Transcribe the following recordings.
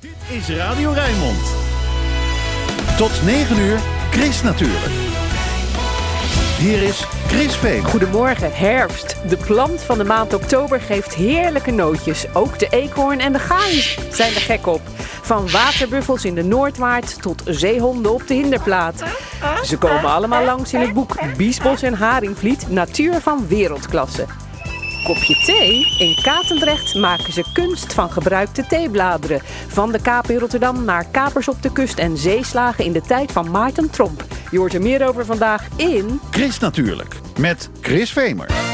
Dit is Radio Rijnmond. Tot 9 uur, Chris natuurlijk. Hier is Chris Veen. Goedemorgen, herfst. De plant van de maand oktober geeft heerlijke nootjes. Ook de eekhoorn en de gaai zijn er gek op. Van waterbuffels in de Noordwaard tot zeehonden op de Hinderplaat. Ze komen allemaal langs in het boek Biesbos en Haringvliet, Natuur van Wereldklasse. Kopje thee? In Katendrecht maken ze kunst van gebruikte theebladeren. Van de Kaap in Rotterdam naar kapers op de kust en zeeslagen in de tijd van Maarten Tromp. Je hoort er meer over vandaag in... Chris natuurlijk, met Chris Vemer.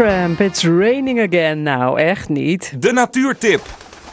Supertramp, it's raining again. Nou, echt niet. De natuurtip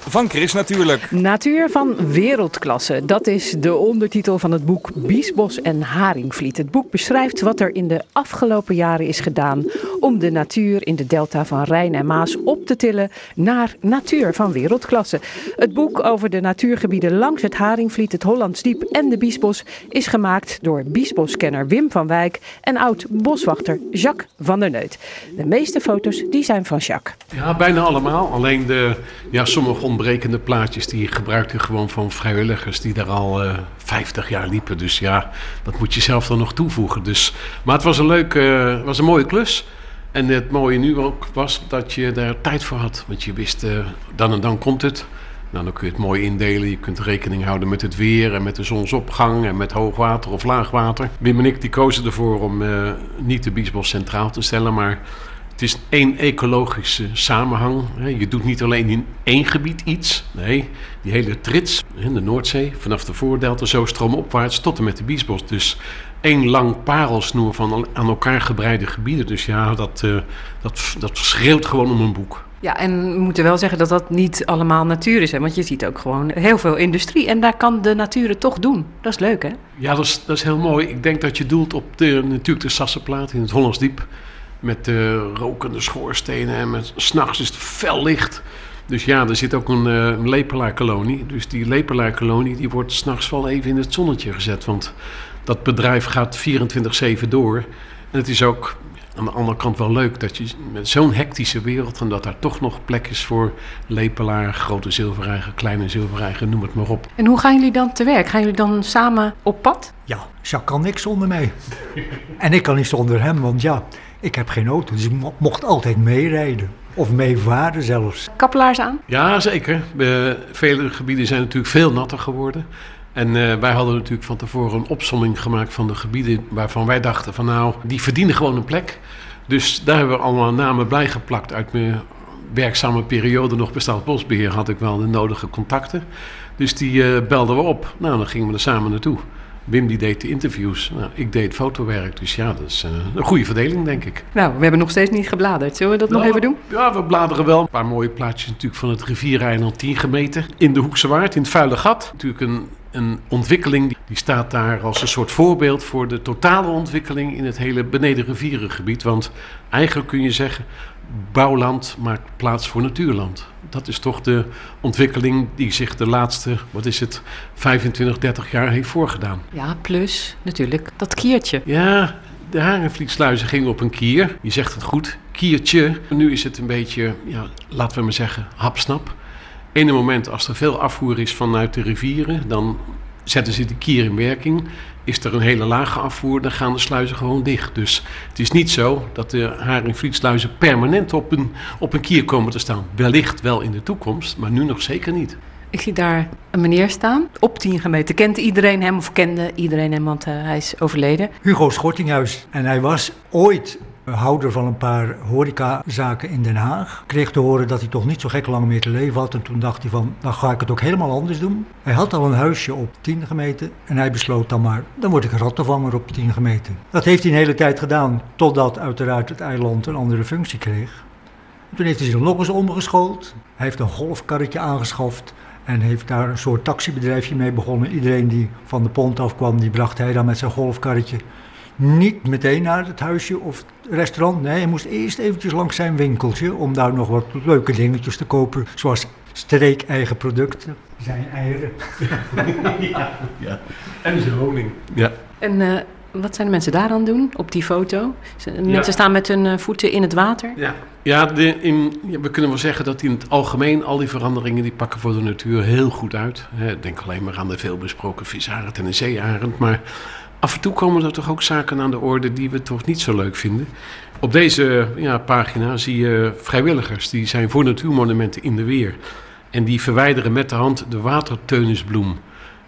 van Chris natuurlijk. Natuur van wereldklasse, dat is de ondertitel van het boek Biesbos en Haringvliet. Het boek beschrijft wat er in de afgelopen jaren is gedaan om de natuur in de delta van Rijn en Maas op te tillen naar natuur van wereldklasse. Het boek over de natuurgebieden langs het Haringvliet, het Hollandsdiep en de Biesbos is gemaakt door biesboskenner Wim van Wijk en oud-boswachter Jacques van der Neut. De meeste foto's die zijn van Jacques. Ja, bijna allemaal. Alleen de, ja, sommige ontbrekende plaatjes die gebruikte hij gewoon van vrijwilligers die daar al eh 50 jaar liepen. Dus ja, dat moet je zelf dan nog toevoegen. Dus, maar het was een leuke, eh, was een mooie klus. En het mooie nu ook was dat je daar tijd voor had. Want je wist, eh, dan en dan komt het. Nou, dan kun je het mooi indelen. Je kunt rekening houden met het weer en met de zonsopgang en met hoogwater of laagwater. Wim en ik die kozen ervoor om niet de Biesbos centraal te stellen, maar het is één ecologische samenhang. Je doet niet alleen in één gebied iets. Nee, die hele trits in de Noordzee, vanaf de Voordelta, zo stroomopwaarts tot en met de Biesbos. Dus één lang parelsnoer van aan elkaar gebreide gebieden. Dus ja, dat, eh, dat, dat schreeuwt gewoon om een boek. Ja, en we moeten wel zeggen dat dat niet allemaal natuur is. Hè? Want je ziet ook gewoon heel veel industrie. En daar kan de natuur het toch doen. Dat is leuk, hè? Ja, dat is, dat is heel mooi. Ik denk dat je doelt op de, natuurlijk de Sassenplaat in het Hollands Diep. Met de rokende schoorstenen en met s'nachts is het fel licht. Dus ja, er zit ook een, eh, een lepelaarkolonie. Dus die lepelaarkolonie die wordt s'nachts wel even in het zonnetje gezet. Want dat bedrijf gaat 24-7 door. En het is ook aan de andere kant wel leuk dat je met zo'n hectische wereld... en dat daar toch nog plek is voor lepelaar, grote zilverreiger, kleine zilverreiger, noem het maar op. En hoe gaan jullie dan te werk? Gaan jullie dan samen op pad? Ja, Jacques kan niks zonder mij. en ik kan niet zonder hem, want ja, ik heb geen auto. Dus ik mo- mocht altijd meerijden. Of meevaren zelfs. Kappelaars aan? Ja, zeker. Eh, vele gebieden zijn natuurlijk veel natter geworden. En eh, wij hadden natuurlijk van tevoren een opsomming gemaakt van de gebieden waarvan wij dachten van nou, die verdienen gewoon een plek. Dus daar hebben we allemaal namen bij geplakt. Uit mijn werkzame periode nog bestaand bosbeheer had ik wel de nodige contacten. Dus die eh, belden we op. Nou, dan gingen we er samen naartoe. Wim die deed de interviews. Nou, ik deed fotowerk. Dus ja, dat is eh, een goede verdeling, denk ik. Nou, we hebben nog steeds niet gebladerd. Zullen we dat nog Nou, even doen? Ja, we bladeren wel. Een paar mooie plaatjes natuurlijk van het riviereiland 10 gemeten. In de Hoekse Waard, in het Vuile Gat. Natuurlijk een, een ontwikkeling die- die staat daar als een soort voorbeeld voor de totale ontwikkeling in het hele benedenrivierengebied. Want eigenlijk kun je zeggen, bouwland maakt plaats voor natuurland. Dat is toch de ontwikkeling die zich de laatste, wat is het, 25, 30 jaar heeft voorgedaan. Ja, plus natuurlijk dat kiertje. Ja, de Harenvlietsluizen gingen op een kier. Je zegt het goed, kiertje. Nu is het een beetje, ja, laten we maar zeggen, hapsnap. Ene moment als er veel afvoer is vanuit de rivieren, dan zetten ze de kier in werking. Is er een hele lage afvoer, dan gaan de sluizen gewoon dicht. Dus het is niet zo dat de Haringvlietsluizen permanent op een, op een kier komen te staan. Wellicht wel in de toekomst, maar nu nog zeker niet. Ik zie daar een meneer staan, op 10 gemeten. Kent iedereen hem of kende iedereen hem, want eh, hij is overleden. Hugo Schortinghuis. En hij was ooit houder van een paar horecazaken in Den Haag. Kreeg te horen dat hij toch niet zo gek lang meer te leven had. En toen dacht hij van, dan ga ik het ook helemaal anders doen. Hij had al een huisje op 10 gemeten. En hij besloot dan maar, dan word ik rattenvanger op 10 gemeten. Dat heeft hij een hele tijd gedaan, totdat uiteraard het eiland een andere functie kreeg. Toen heeft hij zich nog eens omgeschoold. Hij heeft een golfkarretje aangeschaft. En heeft daar een soort taxibedrijfje mee begonnen. Iedereen die van de pont afkwam, die bracht hij dan met zijn golfkarretje. Niet meteen naar het huisje of het restaurant. Nee, hij moest eerst eventjes langs zijn winkeltje. Om daar nog wat leuke dingetjes te kopen. Zoals streek-eigen producten. Zijn eieren. En zijn honing. Ja. En eh, wat zijn de mensen daar aan doen op die foto? Ze- Ja. Mensen staan met hun eh, voeten in het water. Ja, ja, de, in, ja, we kunnen wel zeggen dat in het algemeen al die veranderingen die pakken voor de natuur heel goed uit. Hè, Denk alleen maar aan de veelbesproken visarend en de zeearend. Maar af en toe komen er toch ook zaken aan de orde die we toch niet zo leuk vinden. Op deze ja, pagina zie je vrijwilligers die zijn voor natuurmonumenten in de weer. En die verwijderen met de hand de waterteunisbloem.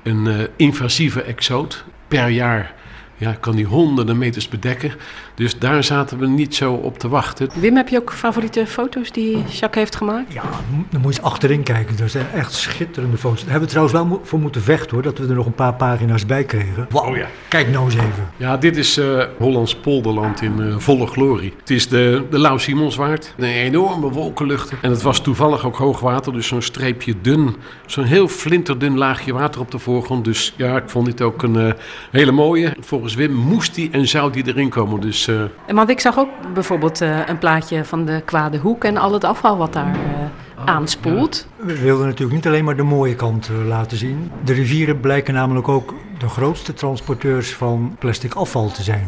Een eh, invasieve exoot per jaar. Ja, kan die honderden meters bedekken. Dus daar zaten we niet zo op te wachten. Wim, heb je ook favoriete foto's die Jacques heeft gemaakt? Ja, dan moet je eens achterin kijken. Dat zijn echt schitterende foto's. Daar hebben we trouwens wel voor moeten vechten hoor. Dat we er nog een paar pagina's bij kregen. Wauw, ja. kijk nou eens even. Ja, dit is eh, Hollands polderland in eh, volle glorie. Het is de, de Lauw Simonswaard. Een enorme wolkenluchten. En het was toevallig ook hoogwater, dus zo'n streepje dun. Zo'n heel flinterdun laagje water op de voorgrond. Dus ja, ik vond dit ook een eh, hele mooie. Volgens Wim moest die en zou die erin komen. Dus En Want ik zag ook bijvoorbeeld eh, een plaatje van de kwade hoek en al het afval wat daar eh, aanspoelt. We wilden natuurlijk niet alleen maar de mooie kant laten zien. De rivieren blijken namelijk ook de grootste transporteurs van plastic afval te zijn.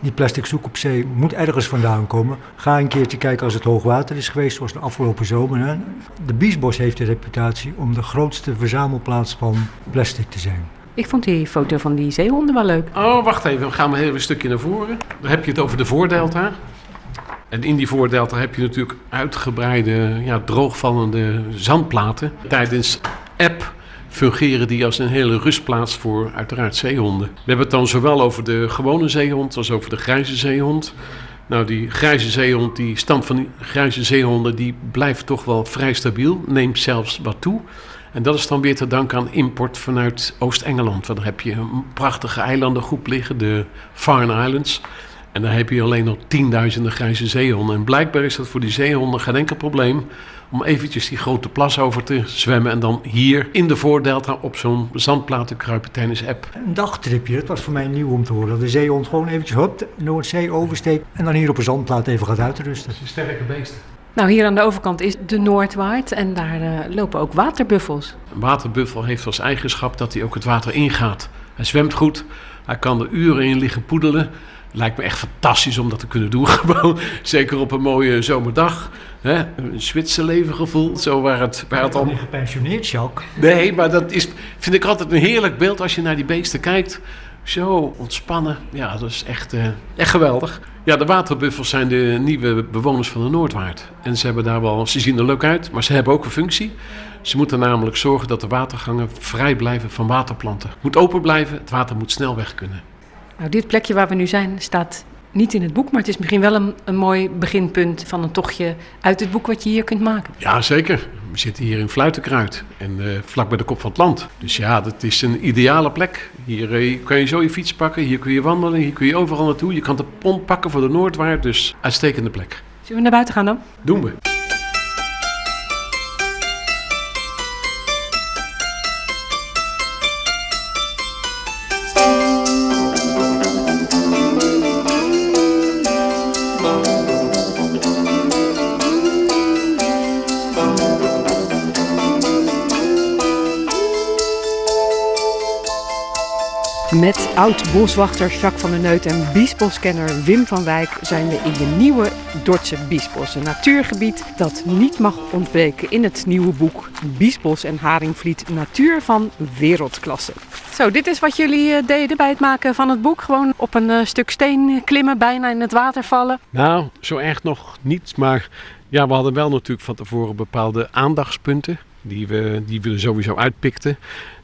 Die plastic zoek op zee moet ergens vandaan komen. Ga een keertje kijken als het hoogwater is geweest, zoals de afgelopen zomer. De Biesbos heeft de reputatie om de grootste verzamelplaats van plastic te zijn. Ik vond die foto van die zeehonden wel leuk. Oh, wacht even. We gaan maar een stukje naar voren. Dan heb je het over de voordelta. En in die voordelta heb je natuurlijk uitgebreide, ja, droogvallende zandplaten. Tijdens eb fungeren die als een hele rustplaats voor uiteraard zeehonden. We hebben het dan zowel over de gewone zeehond als over de grijze zeehond. Nou, die grijze zeehond, die stand van die grijze zeehonden, die blijft toch wel vrij stabiel. Neemt zelfs wat toe. En dat is dan weer te danken aan import vanuit Oost-Engeland. Want daar heb je een prachtige eilandengroep liggen, de Farne Islands. En daar heb je alleen nog tienduizenden grijze zeehonden. En blijkbaar is dat voor die zeehonden geen enkel probleem om eventjes die grote plas over te zwemmen en dan hier in de voordelta op zo'n zandplaat te kruipen tijdens eb. Een dagtripje, dat was voor mij nieuw om te horen. Dat de zeehond gewoon eventjes hup, de Noordzee oversteekt en dan hier op een zandplaat even gaat uitrusten. is een sterke beest. Nou, hier aan de overkant is de Noordwaard en daar eh, lopen ook waterbuffels. Een waterbuffel heeft als eigenschap dat hij ook het water ingaat. Hij zwemt goed, hij kan er uren in liggen poedelen. Lijkt me echt fantastisch om dat te kunnen doen. Gewoon, zeker op een mooie zomerdag. Hè? Een Zwitserleven gevoel, zo waar het, waar het al... gepensioneerd, Jacques. Nee, maar dat is, vind ik altijd een heerlijk beeld als je naar die beesten kijkt. Zo ontspannen. Ja, dat is echt, eh, echt geweldig. Ja, de waterbuffels zijn de nieuwe bewoners van de Noordwaard. En ze hebben daar wel, ze zien er leuk uit, maar ze hebben ook een functie. Ze moeten namelijk zorgen dat de watergangen vrij blijven van waterplanten. Het moet open blijven, het water moet snel weg kunnen. Nou, dit plekje waar we nu zijn staat niet in het boek, maar het is misschien wel een, een mooi beginpunt van een tochtje uit het boek wat je hier kunt maken. Ja, zeker. We zitten hier in Fluitenkruid en eh, vlak bij de kop van het land. Dus ja, dat is een ideale plek. Hier eh, kan je zo je fiets pakken, hier kun je wandelen, hier kun je overal naartoe. Je kan de pont pakken voor de Noordwaard, dus uitstekende plek. Zullen we naar buiten gaan dan? Doen we. Met oud-boswachter Jacques van der Neut en biesboskenner Wim van Wijk zijn we in de nieuwe Dordtse Biesbos. Een natuurgebied dat niet mag ontbreken in het nieuwe boek Biesbos en Haringvliet Natuur van Wereldklasse. Zo, dit is wat jullie eh, deden bij het maken van het boek. Gewoon op een eh, stuk steen klimmen, bijna in het water vallen. Nou, zo erg nog niet, maar ja, we hadden wel natuurlijk van tevoren bepaalde aandachtspunten die we, die we sowieso uitpikten.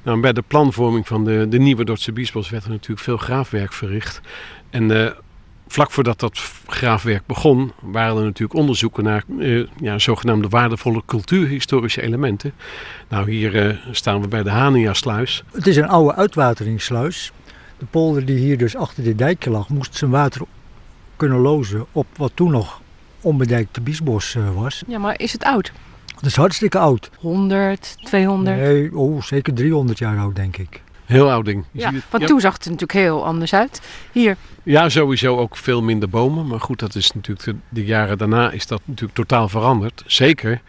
Nou, bij de planvorming van de, de nieuwe Dordtse Biesbos werd er natuurlijk veel graafwerk verricht. En eh, vlak voordat dat graafwerk begon, waren er natuurlijk onderzoeken naar eh, ja, zogenaamde waardevolle cultuurhistorische elementen. Nou, hier eh, staan we bij de Hania-sluis. Het is een oude uitwateringssluis. De polder die hier dus achter dit dijkje lag, moest zijn water kunnen lozen op wat toen nog onbedijkte biesbos eh, was. Ja, maar is het oud? Dat is hartstikke oud. 100, 200? Nee, oh, zeker 300 jaar oud, denk ik. Heel oud ding. Je Ja, ziet het- want ja. toen zag het er natuurlijk heel anders uit. Hier, Ja, sowieso ook veel minder bomen. Maar goed, dat is natuurlijk de, de jaren daarna is dat natuurlijk totaal veranderd. Zeker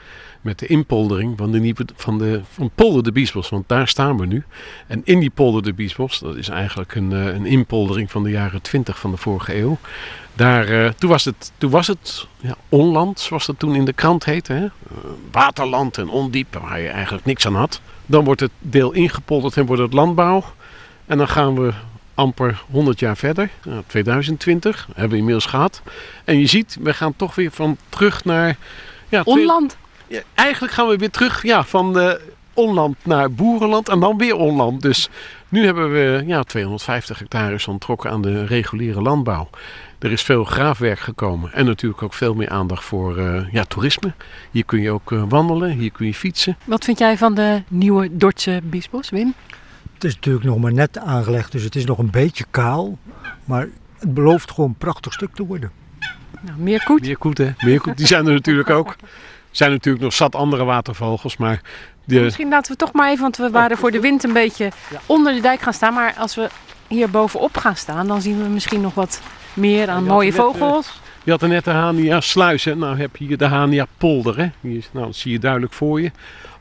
met de inpoldering van de nieuwe van de van Polder de Biesbos, want daar staan we nu. En in die Polder de Biesbos, dat is eigenlijk een, eh, een inpoldering van de jaren 20 van de vorige eeuw. Daar, eh, toen was het, toen was het ja, onland, zoals dat toen in de krant heette. Hè? Eh, waterland en ondiep, waar je eigenlijk niks aan had. Dan wordt het deel ingepolderd en wordt het landbouw. En dan gaan we amper 100 jaar verder, nou, 2020, hebben we inmiddels gehad. En je ziet, we gaan toch weer van terug naar... Ja, onland. Ja, eigenlijk gaan we weer terug ja, van eh, onland naar boerenland en dan weer onland. Dus nu hebben we ja, 250 hectares onttrokken aan de reguliere landbouw. Er is veel graafwerk gekomen en natuurlijk ook veel meer aandacht voor eh, ja, toerisme. Hier kun je ook eh, wandelen, hier kun je fietsen. Wat vind jij van de nieuwe Dordtse Biesbos, Wim? Het is natuurlijk nog maar net aangelegd, dus het is nog een beetje kaal. Maar het belooft gewoon een prachtig stuk te worden. Nou, meer koet. Meerkoet, hè? Meerkoet, die zijn er natuurlijk ook. Er zijn natuurlijk nog zat andere watervogels, maar de, Misschien laten we toch maar even, want we waren voor de wind een beetje onder de dijk gaan staan. Maar als we hier bovenop gaan staan, dan zien we misschien nog wat meer aan mooie net, eh, vogels. Je had er net de Hania sluis. Hè? Nou heb je hier de Hania polder. Hè? Hier, nou, dat zie je duidelijk voor je.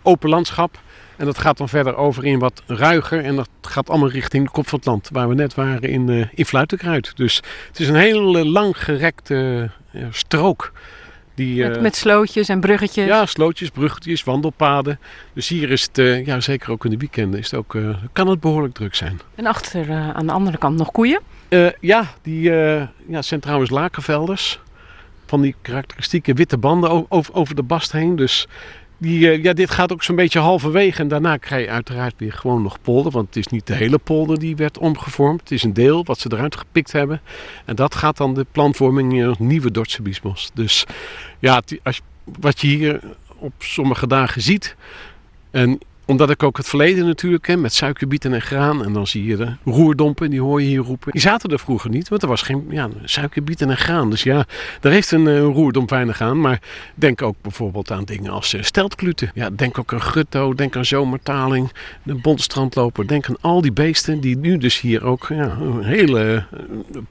Open landschap. En dat gaat dan verder over in wat ruiger. En dat gaat allemaal richting de kop van het land. Waar we net waren in, eh in Fluitenkruid. Dus het is een hele lang gerekte eh, strook. Die, Met, eh, met slootjes en bruggetjes. ja, slootjes, bruggetjes, wandelpaden. Dus hier is het, eh, ja, zeker ook in de weekenden, is het ook, eh, kan het behoorlijk druk zijn. En achter aan de andere kant nog koeien. Ja, die ja, zijn trouwens lakenvelders. Van die karakteristieke witte banden over, over de bast heen. Dus die, eh, ja, dit gaat ook zo'n beetje halverwege. En daarna krijg je uiteraard weer gewoon nog polder. Want het is niet de hele polder die werd omgevormd. Het is een deel wat ze eruit gepikt hebben. En dat gaat dan de planvorming in het nieuwe Dordtse biesbos. Dus ja, als, wat je hier op sommige dagen ziet. En omdat ik ook het verleden natuurlijk ken met suikerbieten en graan. En dan zie je de roerdompen, die hoor je hier roepen. Die zaten er vroeger niet, want er was geen ja, suikerbieten en graan. Dus ja, daar heeft een eh, roerdomp weinig aan. Maar denk ook bijvoorbeeld aan dingen als steltkluten. Ja, denk ook aan gutto, denk aan zomertaling, de bontstrandloper. Denk aan al die beesten die nu dus hier ook ja, een hele eh,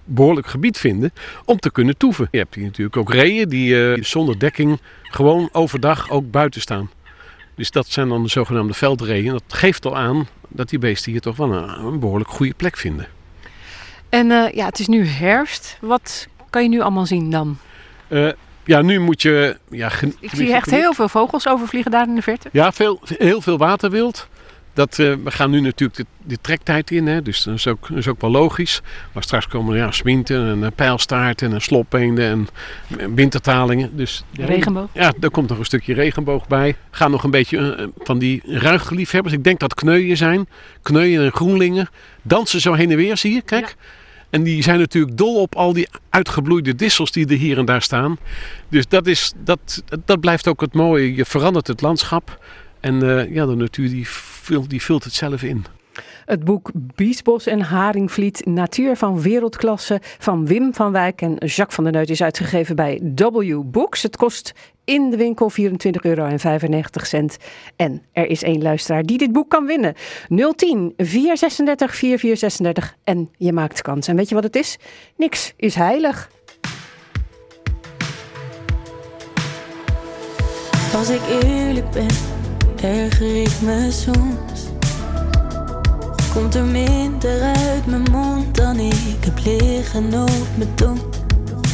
behoorlijk gebied vinden om te kunnen toeven. Je hebt hier natuurlijk ook reeën die zonder dekking gewoon overdag ook buiten staan. Dus dat zijn dan de zogenaamde veldreeën. Dat geeft al aan dat die beesten hier toch wel een, een behoorlijk goede plek vinden. En eh, ja, het is nu herfst. Wat kan je nu allemaal zien dan? Eh, ja, nu moet je... Ja, Ik zie echt heel veel vogels overvliegen daar in de verte. Ja, veel, heel veel waterwild. Dat, eh, we gaan nu natuurlijk de, de trektijd in, hè, dus dat is, ook, dat is ook wel logisch. Maar straks komen ja, sminten en eh, pijlstaarten en sloppeenden en eh, wintertalingen. Dus, ja, Regenboog. Ja, er komt nog een stukje regenboog bij. Gaan nog een beetje van die ruige liefhebbers. Ik denk dat kneuien zijn. Kneuien en groenlingen. Dansen zo heen en weer, zie je. Kijk. En die zijn natuurlijk dol op al die uitgebloeide dissels die er hier en daar staan. Dus dat, is, dat, dat blijft ook het mooie. Je verandert het landschap. En ja, de natuur die vult, die vult het zelf in. Het boek Biesbos en Haringvliet, Natuur van Wereldklasse van Wim van Wijk en Jacques van der Neut is uitgegeven bij W Books. Het kost in de winkel 24,95 euro. En er is één luisteraar die dit boek kan winnen. 010 436 4436 en je maakt kans. En weet je wat het is? Niks is heilig. Als ik eerlijk ben, erger ik me soms. Komt er minder uit mijn mond dan ik heb liggen op mijn tong.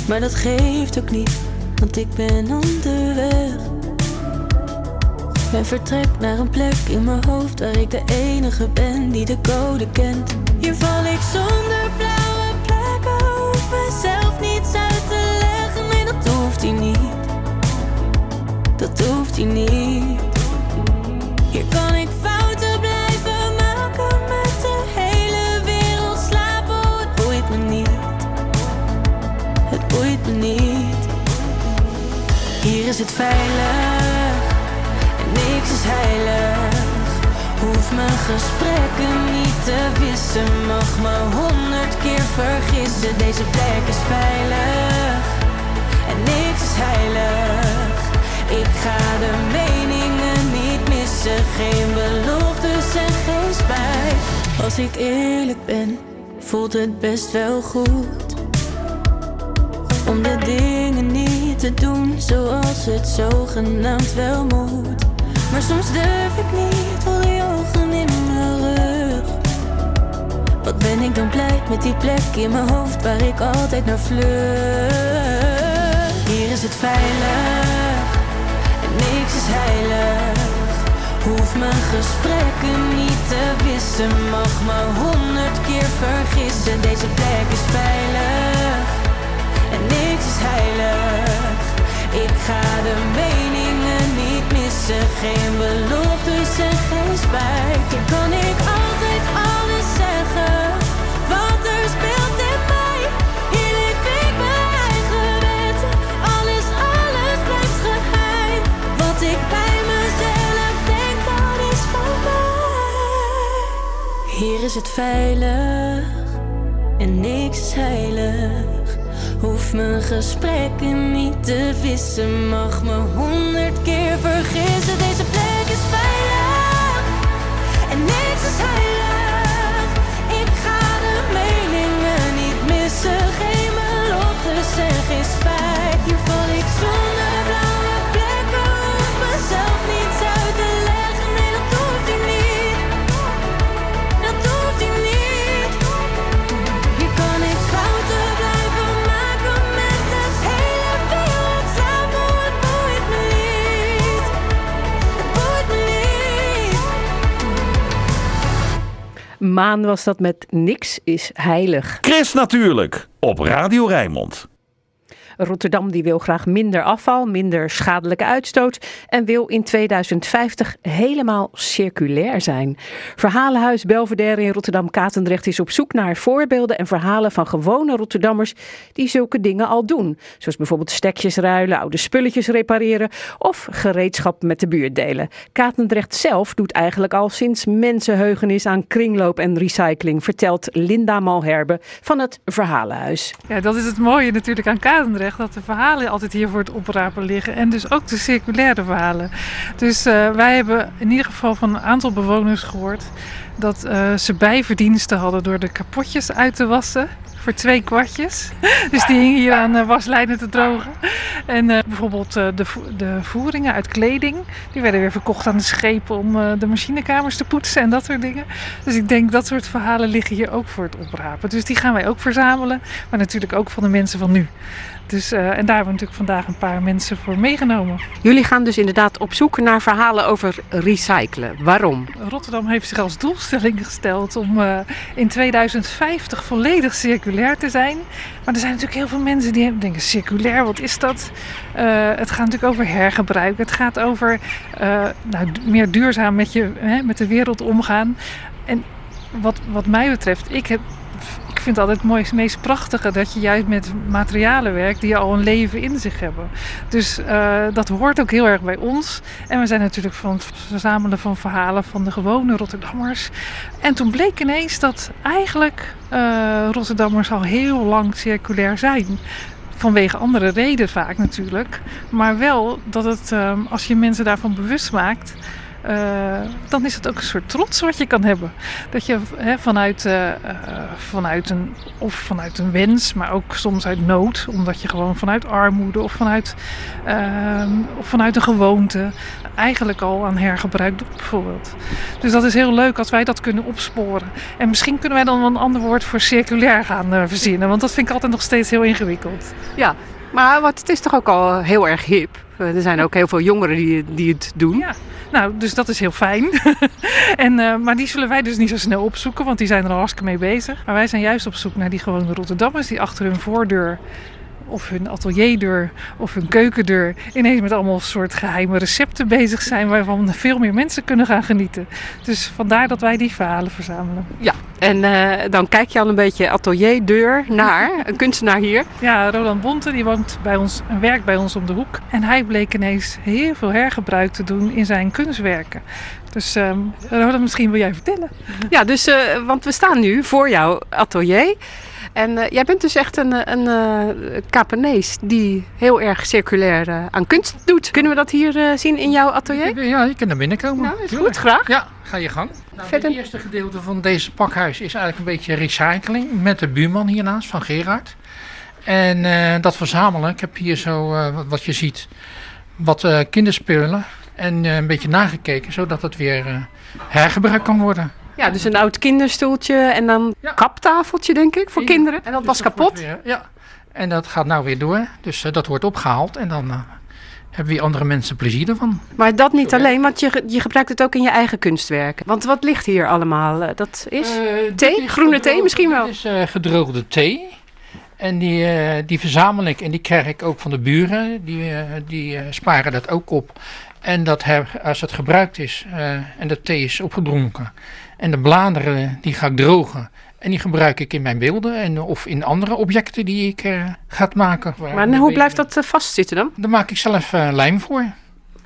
Maar dat geeft ook niet, want ik ben onderweg. En vertrek naar een plek in mijn hoofd waar ik de enige ben die de code kent. Hier val ik zonder blauwe plekken, hoef mezelf niets uit te leggen. Nee, dat hoeft hij niet dat hoeft hij niet. Is het veilig en niks is heilig. Hoef mijn gesprekken niet te wissen, mag me honderd keer vergissen. Deze plek is veilig en niks is heilig. Ik ga de meningen niet missen, geen beloftes en geen spijt. Als ik eerlijk ben, voelt het best wel goed. Om de dingen te doen zoals het zogenaamd wel moet. Maar soms durf ik niet, voel die ogen in mijn rug. Wat ben ik dan blij met die plek in mijn hoofd waar ik altijd naar vlucht. Hier is het veilig en niks is heilig. Hoef mijn gesprekken niet te wissen, mag me honderd keer vergissen. Deze plek is veilig en niks is heilig. Ik ga de meningen niet missen, geen beloftes en geen spijt. Hier kan ik altijd alles zeggen, wat er speelt in mij. Hier leef ik mijn eigen wetten, alles, alles blijft geheim. Wat ik bij mezelf denk, dat is van mij. Hier is het veilig en niks is heilig. Hoef mijn gesprekken niet te wissen, mag me honderd keer vergissen. Maan was dat met Niks is heilig. Chris Natuurlijk op Radio Rijnmond. Rotterdam die wil graag minder afval, minder schadelijke uitstoot en wil in 2050 helemaal circulair zijn. Verhalenhuis Belvedere in Rotterdam-Katendrecht is op zoek naar voorbeelden en verhalen van gewone Rotterdammers die zulke dingen al doen. Zoals bijvoorbeeld stekjes ruilen, oude spulletjes repareren of gereedschap met de buurt delen. Katendrecht zelf doet eigenlijk al sinds mensenheugenis aan kringloop en recycling, vertelt Linda Malherbe van het Verhalenhuis. Ja, dat is het mooie natuurlijk aan Katendrecht. Dat de verhalen altijd hier voor het oprapen liggen. En dus ook de circulaire verhalen. Dus eh, wij hebben in ieder geval van een aantal bewoners gehoord... dat eh, ze bijverdiensten hadden door de kapotjes uit te wassen. Voor twee kwartjes. Dus die hingen hier aan de waslijnen te drogen. En eh, bijvoorbeeld eh, de, de voeringen uit kleding. Die werden weer verkocht aan de schepen om eh, de machinekamers te poetsen en dat soort dingen. Dus ik denk dat soort verhalen liggen hier ook voor het oprapen. Dus die gaan wij ook verzamelen. Maar natuurlijk ook van de mensen van nu. Dus, eh, en daar hebben we natuurlijk vandaag een paar mensen voor meegenomen. Jullie gaan dus inderdaad op zoek naar verhalen over recyclen. Waarom? Rotterdam heeft zich als doelstelling gesteld om eh, in 2050 volledig circulair te zijn. Maar er zijn natuurlijk heel veel mensen die denken: circulair, wat is dat? Eh, het gaat natuurlijk over hergebruik. Het gaat over nou, meer duurzaam met, je, hè, met de wereld omgaan. En wat, wat mij betreft, ik heb. Ik vind het altijd het mooiste, meest prachtige dat je juist met materialen werkt die al een leven in zich hebben. Dus eh, dat hoort ook heel erg bij ons. En we zijn natuurlijk van het verzamelen van verhalen van de gewone Rotterdammers. En toen bleek ineens dat eigenlijk eh, Rotterdammers al heel lang circulair zijn. Vanwege andere redenen vaak natuurlijk. Maar wel dat het, eh, als je mensen daarvan bewust maakt, eh, dan is het ook een soort trots wat je kan hebben. Dat je vanuit, eh, eh, vanuit een, of vanuit een wens, maar ook soms uit nood, omdat je gewoon vanuit armoede of vanuit, ehm, of vanuit een gewoonte eigenlijk al aan hergebruik doet, bijvoorbeeld. Dus dat is heel leuk als wij dat kunnen opsporen. En misschien kunnen wij dan een ander woord voor circulair gaan verzinnen, want dat vind ik altijd nog steeds heel ingewikkeld. Ja, maar wat, het is toch ook al heel erg hip. Eh, Er zijn ook heel veel jongeren die, die het doen. Ja, nou, dus dat is heel fijn. en, eh, maar die zullen wij dus niet zo snel opzoeken, want die zijn er al hartstikke mee bezig. Maar wij zijn juist op zoek naar die gewone Rotterdammers die achter hun voordeur of hun atelierdeur of hun keukendeur ineens met allemaal soort geheime recepten bezig zijn waarvan veel meer mensen kunnen gaan genieten. Dus vandaar dat wij die verhalen verzamelen. Ja, en eh, dan kijk je al een beetje atelierdeur naar een kunstenaar hier. Ja, Roland Bonte die woont bij ons en werkt bij ons om de hoek. En hij bleek ineens heel veel hergebruik te doen in zijn kunstwerken. Dus ehm Roland, misschien wil jij vertellen. Ja, dus, eh, want we staan nu voor jouw atelier. En eh, jij bent dus echt een, eh, een eh Capanees die heel erg circulair eh, aan kunst doet. Kunnen we dat hier eh, zien in jouw atelier? Ja, je kunt naar binnen komen. Nou, is goed, graag. Ja, ga je gang. Nou, Verder- Het eerste gedeelte van deze pakhuis is eigenlijk een beetje recycling met de buurman hiernaast van Gerard. En eh, dat verzamelen, ik heb hier zo eh, wat, je ziet, wat eh, kinderspullen en eh, een beetje nagekeken, zodat het weer eh, hergebruikt kan worden. Ja, dus een oud kinderstoeltje en dan Ja. kaptafeltje, denk ik, voor Ja. kinderen. En dat Dus was kapot. weer- ja, en dat gaat nou weer door. Dus eh, dat wordt opgehaald en dan eh, hebben weer andere mensen plezier ervan. Maar dat niet alleen, want je, je gebruikt het ook in je eigen kunstwerken. Want wat ligt hier allemaal? Eh, Dat is thee? is Groene thee misschien wel? Dit is gedroogde thee. En die, die verzamel ik en die krijg ik ook van de buren. Die, die sparen dat ook op. En dat als het gebruikt is en de thee is opgedronken. En de bladeren die ga ik drogen. En die gebruik ik in mijn beelden en, of in andere objecten die ik eh ga maken. maar hoe blijft dat eh, vastzitten dan? Daar maak ik zelf eh, lijm voor.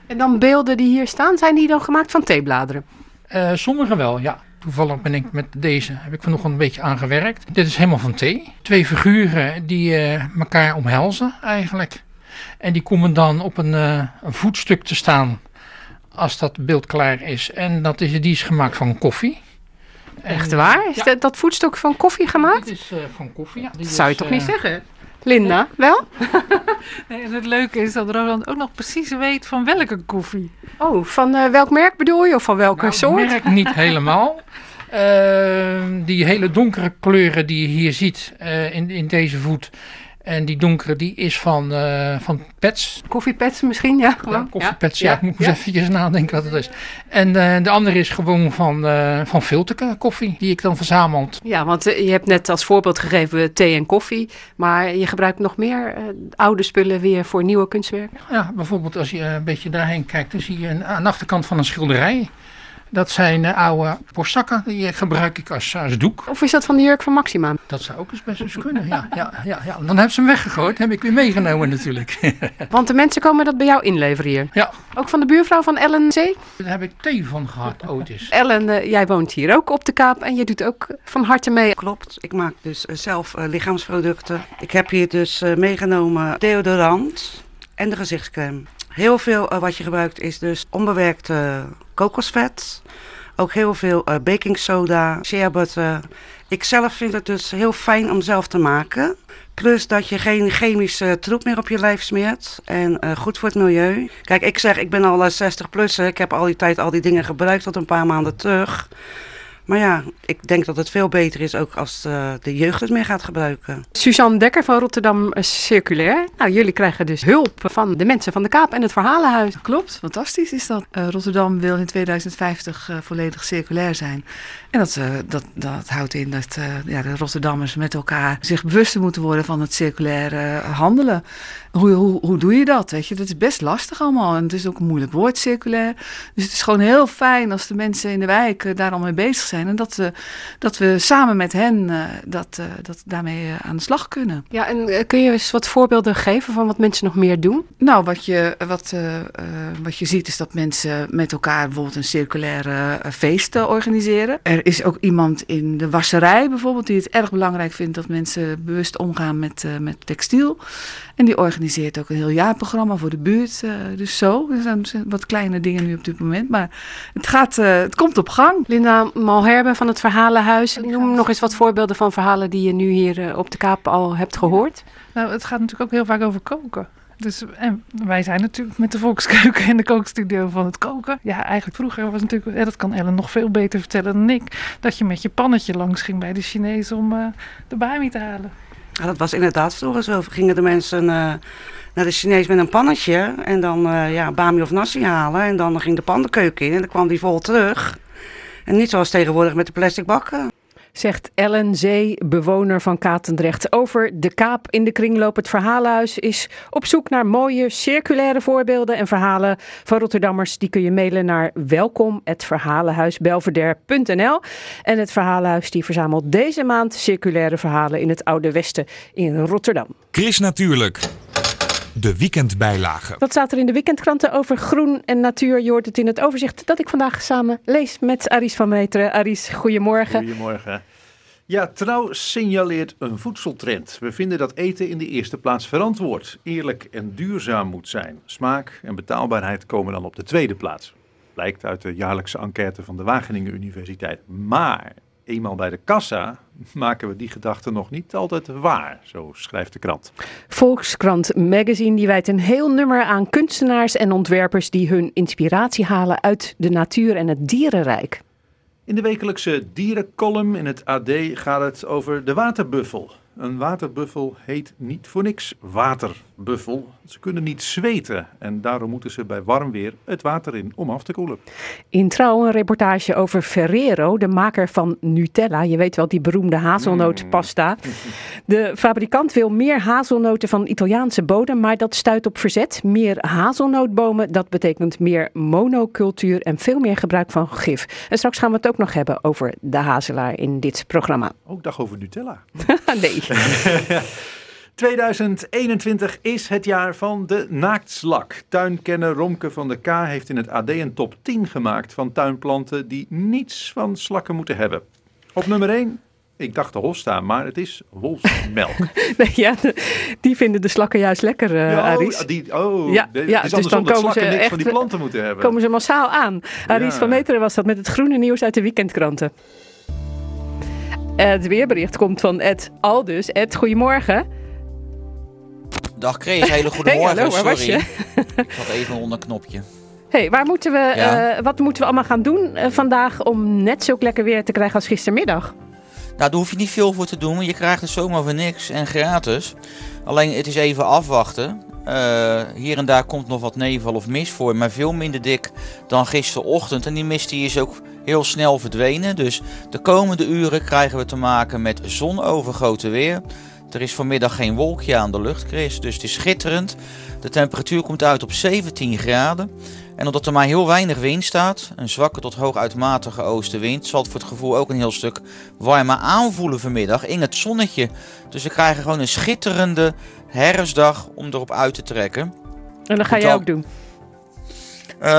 En dan beelden die hier staan, zijn die dan gemaakt van theebladeren? Eh, sommige wel, ja. Toevallig ben ik met deze, heb ik vanochtend een beetje aan gewerkt. Dit is helemaal van thee. Twee figuren die eh, elkaar omhelzen eigenlijk. En die komen dan op een, eh, een voetstuk te staan als dat beeld klaar is. En dat is, die is gemaakt van koffie. Echt waar? Is ja. dat, dat voetstuk van koffie gemaakt? Dit is eh, van koffie, ja. Dat zou je toch niet zeggen? zeggen? Linda, wel? Nee, en het leuke is dat Roland ook nog precies weet van welke koffie. Oh, van eh, welk merk bedoel je? Of van welke Nou, soort? merk niet helemaal. Ehm, die hele donkere kleuren die je hier ziet eh, in, in deze voet. En die donkere die is van, eh van Pets. Koffiepets misschien, ja. Ja, Gewoon. koffiepets, ja. Ik moet eens eventjes nadenken wat het is. En eh, de andere is gewoon van, eh van filter koffie, die ik dan verzamel. Ja, want je hebt net als voorbeeld gegeven thee en koffie. Maar je gebruikt nog meer oude spullen weer voor nieuwe kunstwerken. Ja, bijvoorbeeld als je een beetje daarheen kijkt, dan zie je een, aan de achterkant van een schilderij. Dat zijn eh, oude borstzakken, die eh, gebruik ik als, als doek. Of is dat van de jurk van Maxima? Dat zou ook eens best eens kunnen, ja. ja, ja, ja. Dan hebben ze hem weggegooid, heb ik weer meegenomen natuurlijk. Want de mensen komen dat bij jou inleveren hier. Ja. Ook van de buurvrouw van Ellen C. Daar heb ik thee van gehad eens. Ellen, eh, jij woont hier ook op de Kaap en je doet ook van harte mee. Klopt, ik maak dus zelf eh, lichaamsproducten. Ik heb hier dus eh, meegenomen deodorant en de gezichtscreme. Heel veel eh, wat je gebruikt is dus onbewerkt eh, kokosvet. Ook heel veel eh, baking soda, shea butter. Ik zelf vind het dus heel fijn om zelf te maken. Plus dat je geen chemische troep meer op je lijf smeert. En eh, goed voor het milieu. Kijk, ik zeg, ik ben al eh, 60 plus. Ik heb al die tijd al die dingen gebruikt tot een paar maanden terug. Maar ja, ik denk dat het veel beter is ook als eh, de jeugd het meer gaat gebruiken. Suzanne Dekker van Rotterdam eh, Circulair. Nou, jullie krijgen dus hulp van de mensen van de Kaap en het Verhalenhuis. Klopt, fantastisch is dat. Eh, Rotterdam wil in 2050 eh, volledig circulair zijn. En dat, eh, dat, dat houdt in dat eh, ja, de Rotterdammers met elkaar zich bewuster moeten worden van het circulaire handelen. Hoe, hoe, hoe doe je dat? Weet je? Dat is best lastig allemaal. En het is ook een moeilijk woord, circulair. Dus het is gewoon heel fijn als de mensen in de wijk eh, daar al mee bezig zijn. En dat we, dat we samen met hen dat, dat daarmee aan de slag kunnen. Ja, en kun je eens wat voorbeelden geven van wat mensen nog meer doen? Nou, wat je, wat, wat je ziet is dat mensen met elkaar bijvoorbeeld een circulaire feest organiseren. Er is ook iemand in de wasserij bijvoorbeeld die het erg belangrijk vindt dat mensen bewust omgaan met, eh, met textiel. En die organiseert ook een heel jaarprogramma voor de buurt. eh, dus zo, er zijn, er zijn wat kleine dingen nu op dit moment. Maar het, gaat, eh, het komt op gang. Linda Malherbe van het Verhalenhuis. Noem nog eens wat voorbeelden van verhalen die je nu hier op de Kaap al hebt gehoord. Nou, het gaat natuurlijk ook heel vaak over koken. Dus, en wij zijn natuurlijk met de Volkskeuken en de kookstudio van het koken. Ja, eigenlijk vroeger was natuurlijk, ja, dat kan Ellen nog veel beter vertellen dan ik, dat je met je pannetje langs ging bij de Chinees om eh, de bami te halen. Ja, dat was inderdaad vroeger zo. Gingen de mensen eh, naar de Chinees met een pannetje en dan eh, ja, bami of nasi halen. En dan ging de pan de keuken in en dan kwam die vol terug. En niet zoals tegenwoordig met de plastic bakken. Zegt Ellen Zee, bewoner van Katendrecht. Over de Kaap in de kringloop. Het Verhalenhuis is op zoek naar mooie circulaire voorbeelden en verhalen van Rotterdammers. Die kun je mailen naar welkom.verhalenhuisbelvedere.nl. En het Verhalenhuis die verzamelt deze maand circulaire verhalen in het Oude Westen in Rotterdam. Chris Natuurlijk. De weekendbijlage. Wat staat er in de weekendkranten over groen en natuur? Je hoort het in het overzicht dat ik vandaag samen lees met Aries van Meteren. Aries, goedemorgen. Goedemorgen. Ja, Trouw signaleert een voedseltrend. We vinden dat eten in de eerste plaats verantwoord, eerlijk en duurzaam moet zijn. Smaak en betaalbaarheid komen dan op de tweede plaats. Blijkt uit de jaarlijkse enquête van de Wageningen Universiteit. Maar eenmaal bij de kassa maken we die gedachte nog niet altijd waar, zo schrijft de krant. Volkskrant Magazine die wijdt een heel nummer aan kunstenaars en ontwerpers die hun inspiratie halen uit de natuur en het dierenrijk. In de wekelijkse dierencolumn in het AD gaat het over de waterbuffel. Een waterbuffel heet niet voor niks waterbuffel. Ze kunnen niet zweten en daarom moeten ze bij warm weer het water in om af te koelen. In Trouw een reportage over Ferrero, de maker van Nutella. Je weet wel, die beroemde hazelnootpasta. De fabrikant wil meer hazelnoten van Italiaanse bodem, maar dat stuit op verzet. Meer hazelnootbomen, dat betekent meer monocultuur en veel meer gebruik van gif. En straks gaan we het ook nog hebben over de hazelaar in dit programma. Ook dag over Nutella. nee. 2021 is het jaar van de naaktslak. Tuinkenner Romke van der K heeft in het AD een top 10 gemaakt van tuinplanten die niets van slakken moeten hebben. Op nummer 1, ik dacht de hosta, maar het is wolfsmelk. Nee, ja, de- die vinden de slakken juist lekker, eh Ja, oh, die, oh, Ja, de- ja, dus andersom dan dat komen ze slakken niks echt- van die planten moeten hebben. Komen ze massaal aan. Aries Ja. van Meteren was dat met het groene nieuws uit de weekendkranten. Het weerbericht komt van Ed Aldus. Ed, goedemorgen. Dag Chris, hele goede Hey, morgen. hallo, waar was Sorry. je? Ik zat even onder een knopje. Hey, waar moeten we, Ja. eh, wat moeten we allemaal gaan doen eh, vandaag om net zo lekker weer te krijgen als gistermiddag? Nou, daar hoef je niet veel voor te doen. Je krijgt het zomaar voor niks en gratis. Alleen het is even afwachten. Eh, hier en daar komt nog wat nevel of mist voor, maar veel minder dik dan gisterochtend. En die mist die is ook heel snel verdwenen. Dus de komende uren krijgen we te maken met zonovergoten weer. Er is vanmiddag geen wolkje aan de lucht, Chris, dus het is schitterend. De temperatuur komt uit op 17 graden. En omdat er maar heel weinig wind staat, een zwakke tot hooguitmatige oostenwind, zal het voor het gevoel ook een heel stuk warmer aanvoelen vanmiddag in het zonnetje. Dus we krijgen gewoon een schitterende herfstdag om erop uit te trekken. En dat ga jij ook doen. Eh,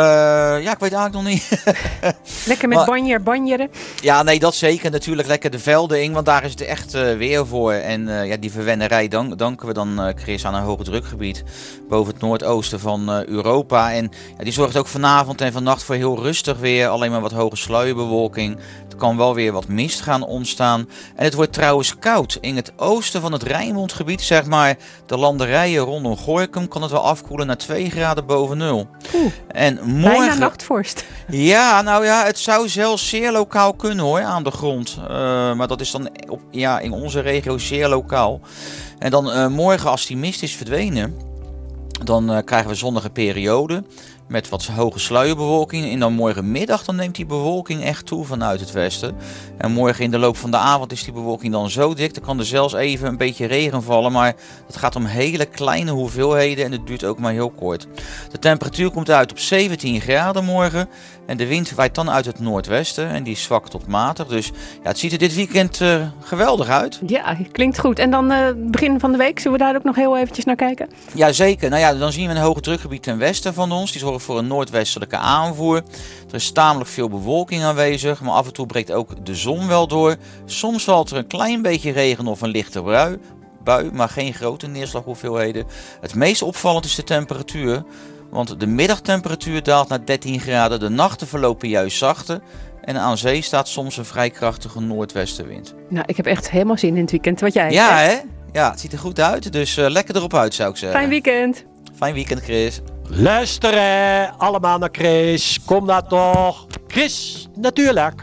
ja, ik weet eigenlijk nog niet. Lekker met Maar- banjer, banjeren. Ja, nee, dat zeker. Natuurlijk lekker de velden in, want daar is het echt eh, weer voor. En eh, ja, die verwennerij dank, danken we dan, Chris, aan een hoge drukgebied boven het noordoosten van Europa. En ja, die zorgt ook vanavond en vannacht voor heel rustig weer. Alleen maar wat hoge sluierbewolking. Kan wel weer wat mist gaan ontstaan. En het wordt trouwens koud. In het oosten van het Rijnmondgebied, zeg maar de landerijen rondom Gorkum, kan het wel afkoelen naar 2 graden boven nul. En Bijna morgen... nachtvorst. Ja, nou ja, het zou zelfs zeer lokaal kunnen hoor, aan de grond. Eh, maar dat is dan op, ja, in onze regio zeer lokaal. En dan eh, morgen, als die mist is verdwenen, dan eh, krijgen we zonnige periode met wat hoge sluierbewolking. En dan morgenmiddag dan neemt die bewolking echt toe vanuit het westen. En morgen in de loop van de avond is die bewolking dan zo dik. Dan kan er zelfs even een beetje regen vallen. Maar het gaat om hele kleine hoeveelheden en het duurt ook maar heel kort. De temperatuur komt uit op 17 graden morgen. En de wind waait dan uit het noordwesten. En die is zwak tot matig. Dus ja, het ziet er dit weekend eh, geweldig uit. Ja, klinkt goed. En dan eh, begin van de week, zullen we daar ook nog heel eventjes naar kijken? Jazeker. Nou ja, dan zien we een hoge drukgebied ten westen van ons. Die zorgt voor een noordwestelijke aanvoer. Er is tamelijk veel bewolking aanwezig, maar af en toe breekt ook de zon wel door. Soms valt er een klein beetje regen of een lichte brui, bui, maar geen grote neerslaghoeveelheden. Het meest opvallend is de temperatuur, want de middagtemperatuur daalt naar 13 graden. De nachten verlopen juist zachter. En aan zee staat soms een vrij krachtige noordwestenwind. Nou, ik heb echt helemaal zin in het weekend. Wat jij Ja, hè? Ja, het ziet er goed uit. Dus eh, lekker erop uit, zou ik zeggen. Fijn weekend. Fijn weekend, Chris. Luisteren allemaal naar Chris. Kom daar toch. Chris, natuurlijk.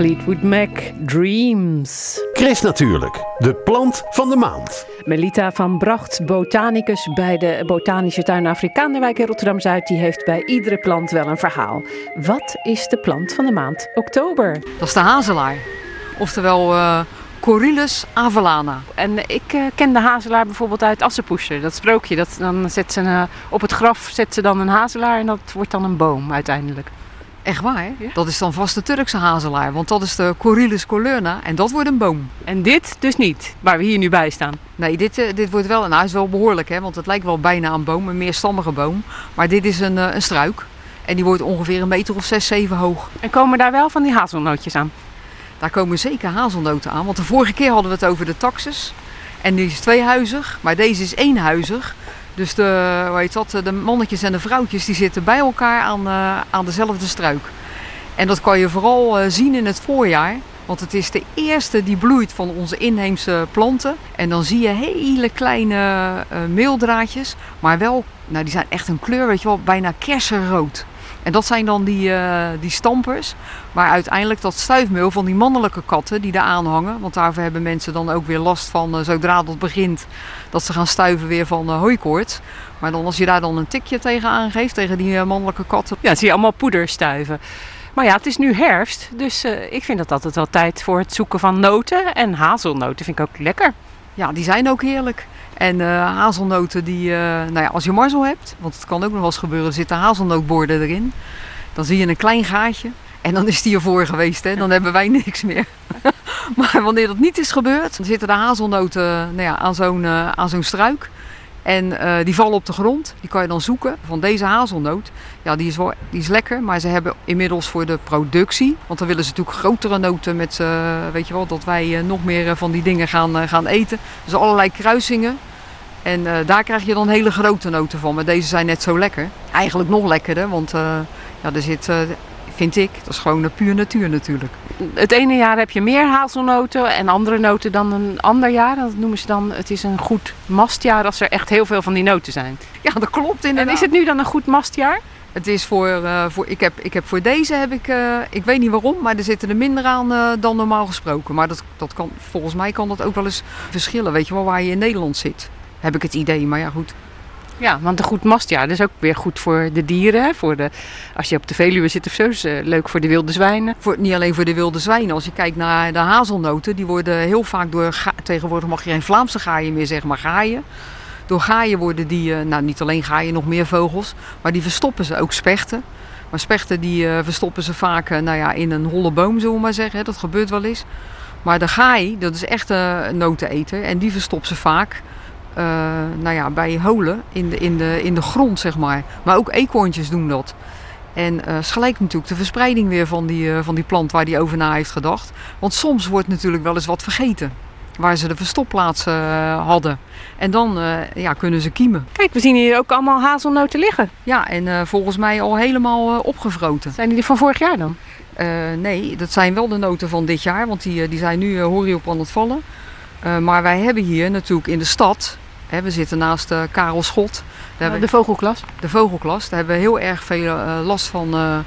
Fleetwood Mac, Dreams. Chris natuurlijk, de plant van de maand. Melita van Bracht, botanicus bij de Botanische Tuin Afrikaanderwijk in Rotterdam-Zuid, die heeft bij iedere plant wel een verhaal. Wat is de plant van de maand oktober? Dat is de hazelaar. Oftewel eh Corylus avellana. En ik eh, ken de hazelaar bijvoorbeeld uit Assepoester, dat sprookje. Dat, dan zet ze een, eh, op het graf zet ze dan een hazelaar en dat wordt dan een boom uiteindelijk. Echt waar? Dat is dan vast de Turkse hazelaar, want dat is de Corylus colurna en dat wordt een boom. En dit dus niet, waar we hier nu bij staan? Nee, dit, eh, dit wordt wel, nou hij is wel behoorlijk hè, want het lijkt wel bijna een boom, een meerstammige boom. Maar dit is een, eh, een struik en die wordt ongeveer een meter of 6, 7 hoog. En komen daar wel van die hazelnootjes aan? Daar komen zeker hazelnoten aan, want de vorige keer hadden we het over de taxus. En die is tweehuizig, maar deze is eenhuizig. Dus de, hoe heet dat, de mannetjes en de vrouwtjes die zitten bij elkaar aan, eh, aan dezelfde struik. En dat kan je vooral eh, zien in het voorjaar. Want het is de eerste die bloeit van onze inheemse planten. En dan zie je hele kleine eh, meeldraadjes. Maar wel, nou die zijn echt een kleur, weet je wel, bijna kersenrood. En dat zijn dan die, eh, die stampers. Maar uiteindelijk dat stuifmeel van die mannelijke katten die daar aanhangen. Want daarvoor hebben mensen dan ook weer last van eh, zodra dat begint. Dat ze gaan stuiven weer van uh, hooikoorts. Maar dan als je daar dan een tikje tegen aangeeft, tegen die mannelijke katten. Ja, zie je allemaal poederstuiven. Maar ja, het is nu herfst, dus ik vind dat altijd wel tijd voor het zoeken van noten. En hazelnoten vind ik ook lekker. Ja, die zijn ook heerlijk. En eh, hazelnoten die, eh, nou ja, als je mazzel hebt, want het kan ook nog wel eens gebeuren, zitten hazelnootborden erin. Dan zie je een klein gaatje en dan is die ervoor geweest, hè? dan hebben wij niks meer. maar wanneer dat niet is gebeurd, dan zitten de hazelnoten nou ja, aan zo'n eh, aan zo'n struik. En eh, die vallen op de grond, die kan je dan zoeken. Van deze hazelnoot, ja, die is, wel, die is lekker, maar ze hebben inmiddels voor de productie, want dan willen ze natuurlijk grotere noten met, eh, weet je wel, dat wij eh, nog meer van die dingen gaan, gaan eten. Dus allerlei kruisingen. En daar krijg je dan hele grote noten van. Maar deze zijn net zo lekker. Eigenlijk nog lekkerder, want ja, er zit, vind ik, dat is gewoon puur natuur natuurlijk. Het ene jaar heb je meer hazelnoten en andere noten dan een ander jaar. Dat noemen ze dan, het is een goed mastjaar als er echt heel veel van die noten zijn. Ja, dat klopt inderdaad. En is het nu dan een goed mastjaar? Het is voor, eh, voor ik, heb, ik heb voor deze heb ik, eh, ik weet niet waarom, maar er zitten er minder aan eh, dan normaal gesproken. Maar dat, dat kan, volgens mij kan dat ook wel eens verschillen, weet je wel, waar je in Nederland zit. Heb ik het idee, maar ja goed. Ja, want een goed mastjaar is ook weer goed voor de dieren. Voor de, als je op de Veluwe zit of zo, is eh, leuk voor de wilde zwijnen. Voor, niet alleen voor de wilde zwijnen. Als je kijkt naar de hazelnoten, die worden heel vaak door... Tegenwoordig mag je geen Vlaamse gaaien meer zeggen, maar gaaien. Door gaaien worden die, eh, nou niet alleen gaaien, nog meer vogels. Maar die verstoppen ze, ook spechten. Maar spechten die eh, verstoppen ze vaak nou ja, in een holle boom, zullen we maar zeggen. Dat gebeurt wel eens. Maar de gaai, dat is echt een noteneter. En die verstopt ze vaak nou ja, bij holen in de, in, de, in de grond, zeg maar. Maar ook eekhoorntjes doen dat. En eh is gelijk natuurlijk de verspreiding weer van die, eh, van die plant waar die over na heeft gedacht. Want soms wordt natuurlijk wel eens wat vergeten. Waar ze de verstopplaats eh, hadden. En dan eh, ja, kunnen ze kiemen. Kijk, we zien hier ook allemaal hazelnoten liggen. Ja, en eh, volgens mij al helemaal eh, opgevroten. Zijn die van vorig jaar dan? Eh, nee, dat zijn wel de noten van dit jaar. Want die, eh, die zijn nu, eh, hoor je, op aan het vallen. Eh, maar wij hebben hier natuurlijk in de stad... We zitten naast eh, Karel Schot. Daar de vogelklas. de vogelklas. Daar hebben we heel erg veel eh, last van, eh,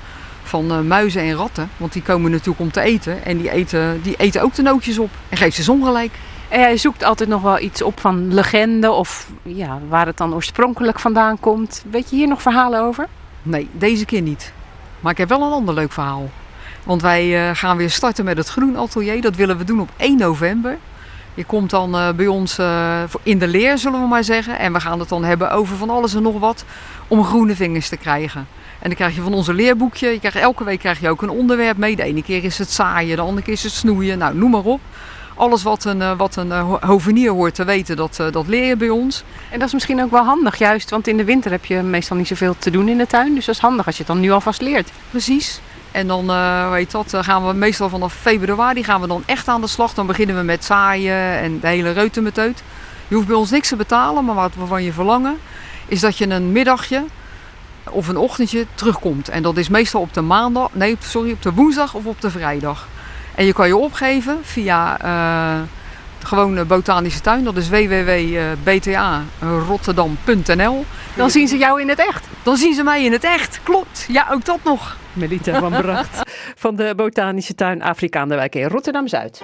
van muizen en ratten. Want die komen natuurlijk om te eten. En die eten, die eten ook de nootjes op. En geeft ze ongelijk. En jij zoekt altijd nog wel iets op van legende of ja, waar het dan oorspronkelijk vandaan komt. Weet je hier nog verhalen over? Nee, deze keer niet. Maar ik heb wel een ander leuk verhaal. Want wij gaan weer starten met het Groen Atelier. Dat willen we doen op 1 november. Je komt dan eh, bij ons eh, in de leer, zullen we maar zeggen. En we gaan het dan hebben over van alles en nog wat om groene vingers te krijgen. En dan krijg je van onze leerboekje, je krijgt, elke week krijg je ook een onderwerp mee. De ene keer is het zaaien, de andere keer is het snoeien. Nou, noem maar op. Alles wat een, eh, wat een ho- hovenier hoort te weten, dat, dat leer je bij ons. En dat is misschien ook wel handig, juist, want in de winter heb je meestal niet zoveel te doen in de tuin. Dus dat is handig als je het dan nu alvast leert. Precies. En dan eh, weet dat, eh, gaan we meestal vanaf februari gaan we dan echt aan de slag. Dan beginnen we met zaaien en de hele reutemeteut. Je hoeft bij ons niks te betalen, maar wat we van je verlangen is dat je een middagje of een ochtendje terugkomt. En dat is meestal op de maandag, nee, sorry, op de woensdag of op de vrijdag. En je kan je opgeven via eh, Gewoon eh, botanische tuin, dat is www.bta.rotterdam.nl. Dan zien ze jou in het echt. Dan zien ze mij in het echt, klopt. Ja, ook dat nog. Melita van Bracht van de Botanische Tuin Afrikaanderwijk in Rotterdam-Zuid.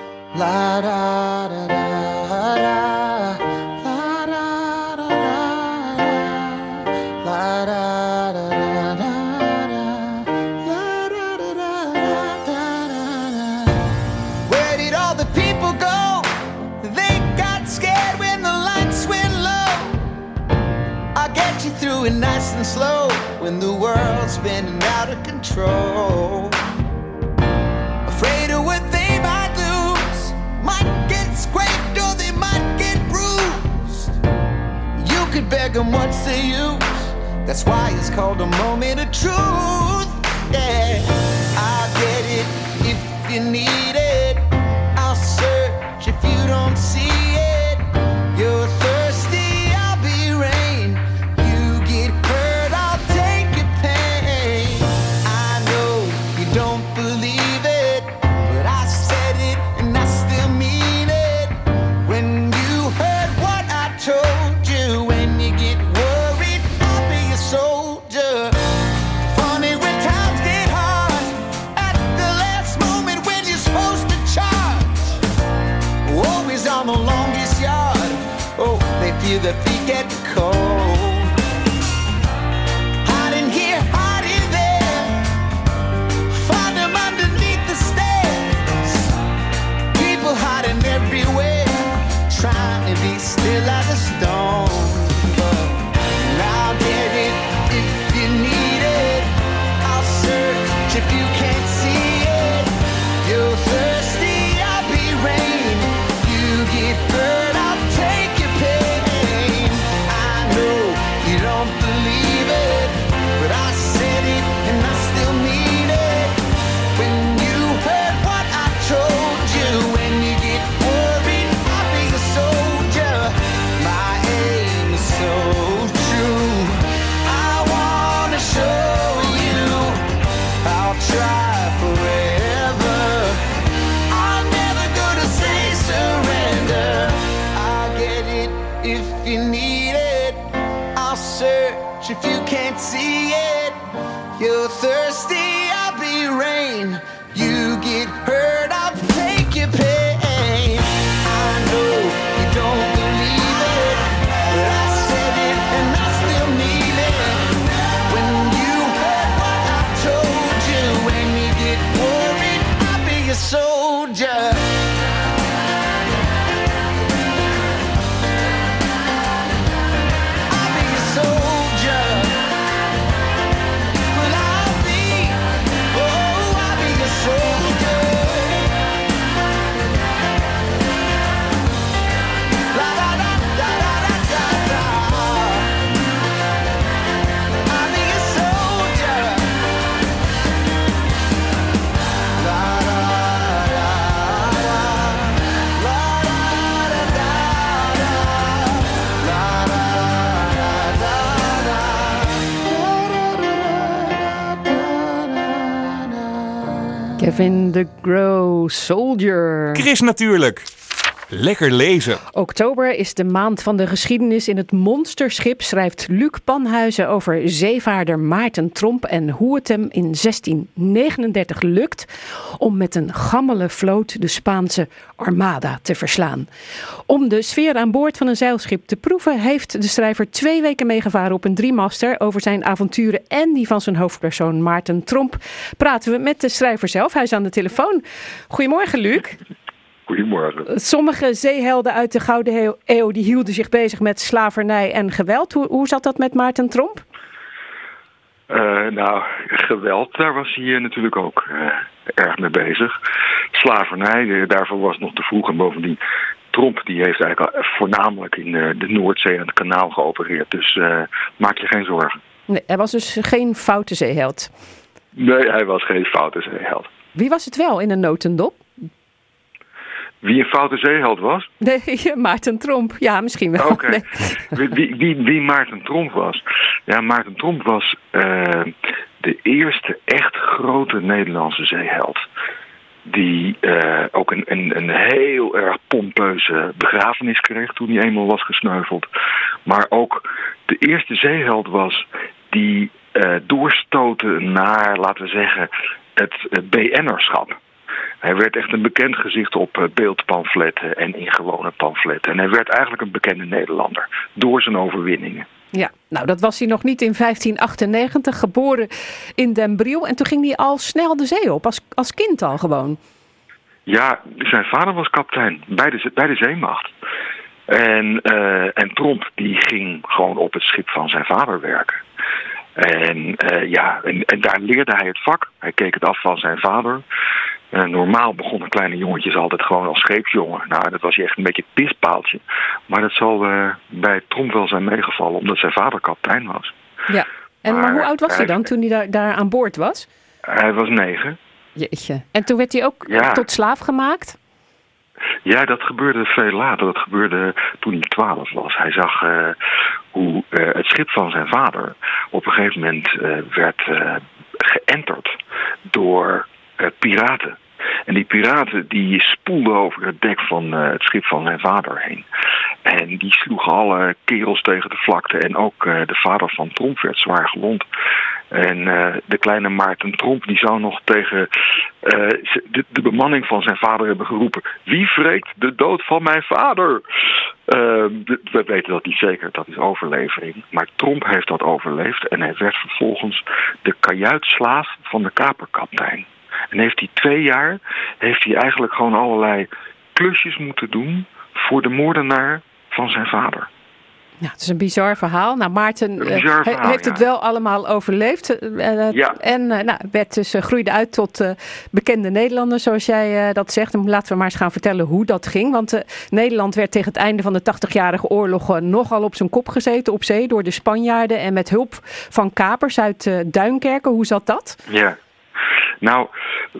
Control. Afraid of what they might lose, might get scraped or they might get bruised. You could beg them what's the use? That's why it's called a moment of truth. Kevin de Grow, Soldier. Chris natuurlijk. Lekker lezen. Oktober is de maand van de geschiedenis in het monsterschip, schrijft Luc Panhuizen over zeevaarder Maarten Tromp en hoe het hem in 1639 lukt om met een gammele vloot de Spaanse Armada te verslaan. Om de sfeer aan boord van een zeilschip te proeven, heeft de schrijver twee weken meegevaren op een driemaster over zijn avonturen en die van zijn hoofdpersoon Maarten Tromp. Praten we met de schrijver zelf. Hij is aan de telefoon. Goedemorgen, Luc. Goedemorgen. Sommige zeehelden uit de Gouden Eeuw- die hielden zich bezig met slavernij en geweld. Hoe, hoe zat dat met Maarten Tromp? Eh, nou, geweld, daar was hij eh, natuurlijk ook eh, erg mee bezig. Slavernij, daarvoor was het nog te vroeg. En bovendien, Tromp die heeft eigenlijk al voornamelijk in de Noordzee en het kanaal geopereerd. Dus maak je geen zorgen. Nee, hij was dus geen foute zeeheld. Nee, hij was geen foute zeeheld. Wie was het wel in een notendop? Wie een foute zeeheld was? Nee, Maarten Tromp. Ja, misschien wel. Oké. Nee. Wie, wie, wie, Maarten Tromp was? Ja, Maarten Tromp was eh, de eerste echt grote Nederlandse zeeheld. Die eh, ook een, een, een heel erg pompeuze begrafenis kreeg toen hij eenmaal was gesneuveld. Maar ook de eerste zeeheld was die eh doorstoten naar, laten we zeggen, het, het BN'erschap. Hij werd echt een bekend gezicht op eh, beeldpamfletten en in gewone pamfletten. En hij werd eigenlijk een bekende Nederlander door zijn overwinningen. Ja, nou dat was hij nog niet in 1598, geboren in Den Briel. En toen ging hij al snel de zee op, als, als kind al gewoon. Ja, zijn vader was kapitein bij de, bij de zeemacht. En, eh, en Tromp die ging gewoon op het schip van zijn vader werken. En eh, ja, en, en daar leerde hij het vak. Hij keek het af van zijn vader. Eh, normaal begonnen kleine jongetjes altijd gewoon als scheepsjongen. Nou, dat was hij echt een beetje het pispaaltje. Maar dat zal eh, bij Tromp wel zijn meegevallen, omdat zijn vader kapitein was. Ja, en, maar, Maar hoe oud was hij dan toen hij daar, daar aan boord was? Hij was negen. Jeetje. En toen werd hij ook Ja. tot slaaf gemaakt? Ja, dat gebeurde veel later. Dat gebeurde toen hij twaalf was. Hij zag eh, hoe het schip van zijn vader op een gegeven moment werd geënterd door piraten. En die piraten die spoelden over het dek van eh, het schip van zijn vader heen. En die sloegen alle kerels tegen de vlakte. En ook eh, de vader van Tromp werd zwaar gewond. En eh, de kleine Maarten Tromp die zou nog tegen eh, de, de bemanning van zijn vader hebben geroepen... Wie wreekt de dood van mijn vader? Eh, we weten dat niet zeker, dat is overlevering. Maar Tromp heeft dat overleefd en hij werd vervolgens de kajuitslaaf van de kaperkaptein. En heeft hij twee jaar, heeft hij eigenlijk gewoon allerlei klusjes moeten doen voor de moordenaar van zijn vader. Ja, het is een bizar verhaal. Nou, Maarten eh, he- heeft het ja. wel allemaal overleefd. eh, eh, Ja. En nou, werd dus, groeide uit tot bekende Nederlander, zoals jij dat zegt. En laten we maar eens gaan vertellen hoe dat ging. Want Nederland werd tegen het einde van de 80-jarige oorlog nogal op zijn kop gezeten op zee door de Spanjaarden. En met hulp van kapers uit Duinkerken. Hoe zat dat? Ja. Nou,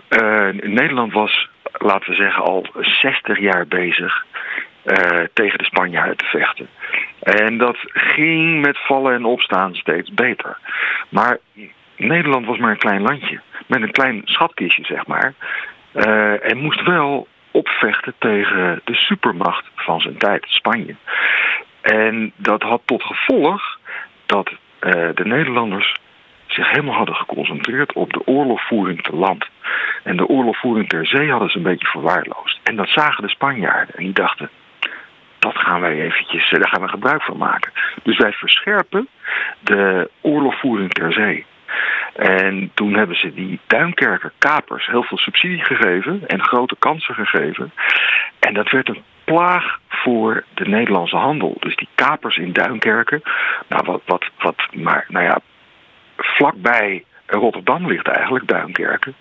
eh, Nederland was, laten we zeggen, al 60 jaar bezig eh, tegen de Spanjaarden te vechten. En dat ging met vallen en opstaan steeds beter. Maar Nederland was maar een klein landje. Met een klein schatkistje, zeg maar. Eh, en moest wel opvechten tegen de supermacht van zijn tijd, Spanje. En dat had tot gevolg dat de Nederlanders zich helemaal hadden geconcentreerd op de oorlogvoering te land. En de oorlogvoering ter zee hadden ze een beetje verwaarloosd. En dat zagen de Spanjaarden. En die dachten, dat gaan wij eventjes, eh, daar gaan we gebruik van maken. Dus wij verscherpen de oorlogvoering ter zee. En toen hebben ze die Duinkerker kapers heel veel subsidie gegeven en grote kansen gegeven. En dat werd een plaag voor de Nederlandse handel. Dus die kapers in Duinkerken, nou wat, wat, wat maar, nou ja, vlakbij Rotterdam ligt eigenlijk Duinkerken.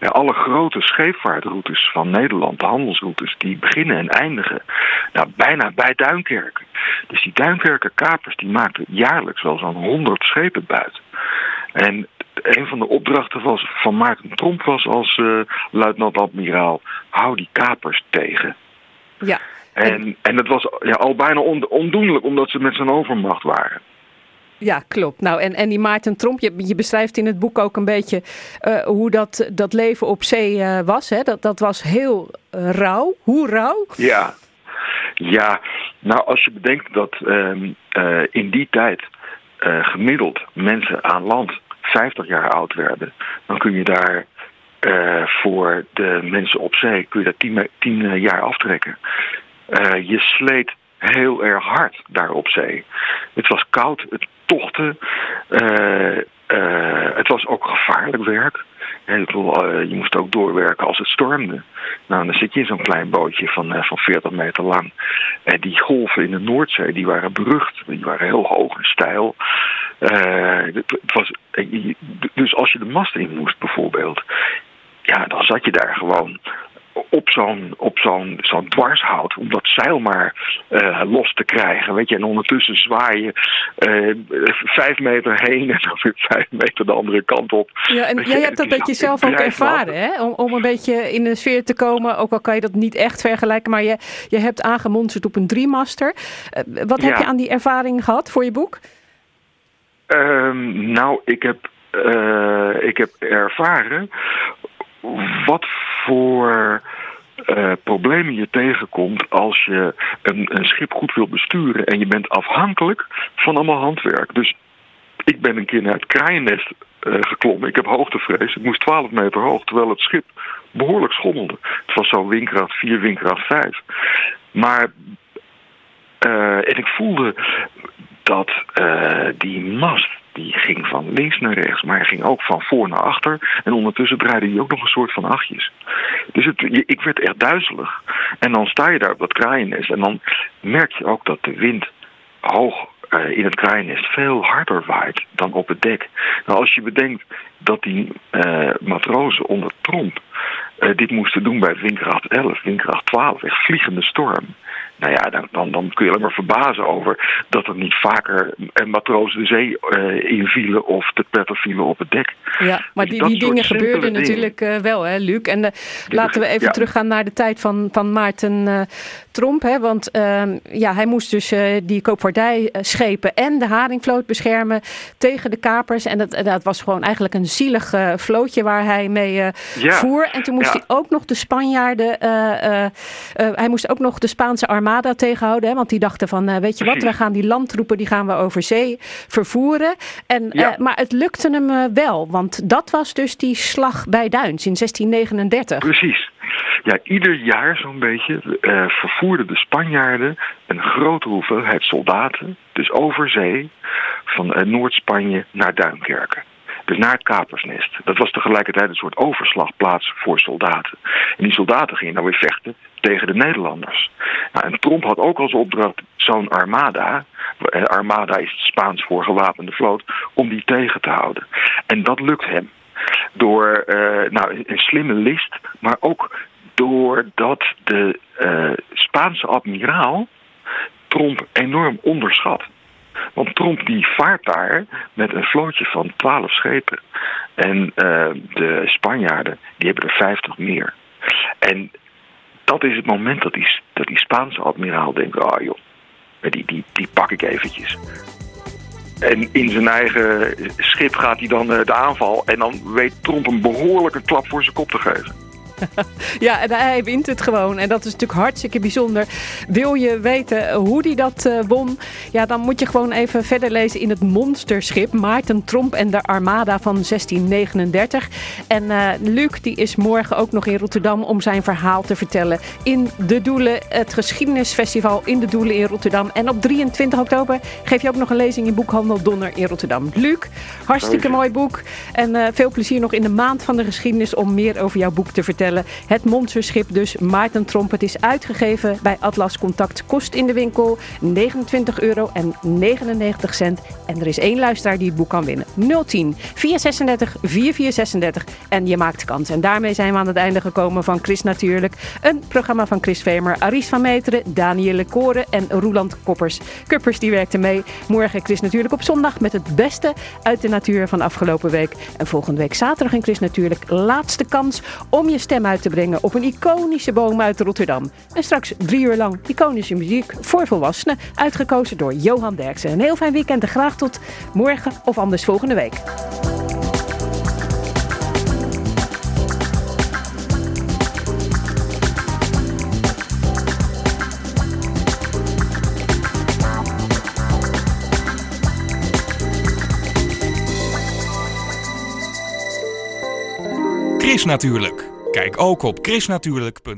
Alle grote scheepvaartroutes van Nederland, de handelsroutes, die beginnen en eindigen nou, bijna bij Duinkerken. Dus die Duinkerker kapers die maakten jaarlijks wel zo'n 100 schepen buiten. En een van de opdrachten was, van Maarten Tromp was als eh, luitenant-admiraal, hou die kapers tegen. Ja. En, en dat was ja, al bijna on, ondoenlijk omdat ze met zijn overmacht waren. Ja, klopt. Nou, en, en die Maarten Tromp, je, je beschrijft in het boek ook een beetje eh, hoe dat, dat leven op zee eh, was. Hè? Dat, dat was heel eh, rauw. Hoe rauw? Ja, ja. Nou, als je bedenkt dat ehm, eh, in die tijd gemiddeld mensen aan land 50 jaar oud werden, dan kun je daar voor de mensen op zee kun je dat 10, me- 10 eh, jaar aftrekken. Je sleet heel erg hard daar op zee. Het was koud, het tochtte. eh, eh, het was ook gevaarlijk werk. Eh, je moest ook doorwerken als het stormde. Nou, dan zit je in zo'n klein bootje van, van 40 meter lang. En die golven in de Noordzee, die waren berucht. Die waren heel hoog en. Eh, het, was, dus als je de mast in moest bijvoorbeeld, ja, dan zat je daar gewoon op zo'n op zo'n zo'n dwarshout om dat zeil maar eh, los te krijgen. Weet je, en ondertussen zwaai je eh, vijf meter heen en dan weer vijf meter de andere kant op. Ja, en Weet jij je, hebt dat met jezelf ook ervaren, hè? Om, om een beetje in de sfeer te komen. Ook al kan je dat niet echt vergelijken, maar je, je hebt aangemonsterd op een driemaster. Eh, wat heb Ja. je aan die ervaring gehad voor je boek? Ehm, nou, ik heb, ik heb ervaren wat voor eh, problemen je tegenkomt als je een, een schip goed wil besturen en je bent afhankelijk van allemaal handwerk. Dus ik ben een keer naar het kraaiennest eh, geklommen. Ik heb hoogtevrees. Ik moest 12 meter hoog, terwijl het schip behoorlijk schommelde. Het was zo windkracht 4, windkracht 5. Maar eh, en ik voelde dat eh, die mast die ging van links naar rechts, maar hij ging ook van voor naar achter. En ondertussen draaide hij ook nog een soort van achtjes. Dus het, ik werd echt duizelig. En dan sta je daar op dat kraaiennest en dan merk je ook dat de wind hoog eh, in het kraaiennest veel harder waait dan op het dek. Nou, als je bedenkt dat die eh, matrozen onder Tromp dit moesten doen bij windkracht 11, windkracht 12, echt vliegende storm. Nou ja, dan, dan, dan kun je alleen maar verbazen over dat er niet vaker matrozen de zee eh, invielen of te pletter vielen op het dek. Ja, maar Dus die, dingen gebeurden dingen. natuurlijk eh, wel, hè, Luc? En eh, laten we even ja. teruggaan naar de tijd van, van Maarten Tromp. Hè, want ehm, ja, hij moest dus die koopvaardijschepen en de haringvloot beschermen tegen de kapers. En dat, dat was gewoon eigenlijk een zielig vlootje waar hij mee Ja, voer. En toen moest ja. hij ook nog de Spanjaarden, hij moest ook nog de Spaanse armada tegenhouden. Hè, want die dachten van, eh, weet je wat, wij gaan die landtroepen die gaan we over zee vervoeren. En, Ja. eh, maar het lukte hem eh, wel, want dat was dus die slag bij Duins in 1639. Precies. Ja, ieder jaar zo'n beetje vervoerden de Spanjaarden een grote hoeveelheid soldaten, dus over zee, van Noord-Spanje naar Duinkerken. Dus naar het Kapersnest. Dat was tegelijkertijd een soort overslagplaats voor soldaten. En die soldaten gingen dan weer vechten tegen de Nederlanders. Nou, en Tromp had ook als opdracht zo'n armada. eh, Armada is het Spaans voor gewapende vloot. Om die tegen te houden. En dat lukt hem door eh, nou, een slimme list, maar ook doordat de eh, Spaanse admiraal Tromp enorm onderschat. Want Tromp die vaart daar met een vlootje van 12 schepen. En de Spanjaarden die hebben er 50 meer. En dat is het moment dat die, dat die Spaanse admiraal denkt: ah joh, die, die, die pak ik eventjes. En in zijn eigen schip gaat hij dan eh, de aanval. En dan weet Tromp een behoorlijke klap voor zijn kop te geven. Ja, en hij wint het gewoon. En dat is natuurlijk hartstikke bijzonder. Wil je weten hoe hij dat eh, won? Ja, dan moet je gewoon even verder lezen in het monsterschip. Maarten Tromp en de Armada van 1639. En eh, Luc die is morgen ook nog in Rotterdam om zijn verhaal te vertellen. In De Doelen, het geschiedenisfestival in De Doelen in Rotterdam. En op 23 oktober geef je ook nog een lezing in Boekhandel Donner in Rotterdam. Luc, hartstikke mooi boek. En eh, veel plezier nog in de maand van de geschiedenis om meer over jouw boek te vertellen. Het monsterschip dus, Maarten Tromp. Het is uitgegeven bij Atlas Contact. Kost in de winkel 29 euro en 99 cent. En er is één luisteraar die het boek kan winnen. 010 436 4436 en je maakt kans. En daarmee zijn we aan het einde gekomen van Chris Natuurlijk. Een programma van Chris Vemer, Aries van Meteren, Danielle Koren en Roeland Koppers. Kuppers die werkten mee. Morgen Chris Natuurlijk op zondag met het beste uit de natuur van afgelopen week. En volgende week zaterdag in Chris Natuurlijk laatste kans om je uit te brengen op een iconische boom uit Rotterdam. En straks drie uur lang iconische muziek voor volwassenen, uitgekozen door Johan Derksen. Een heel fijn weekend en graag tot morgen of anders volgende week. Chris Natuurlijk. Kijk ook op chrisnatuurlijk.nl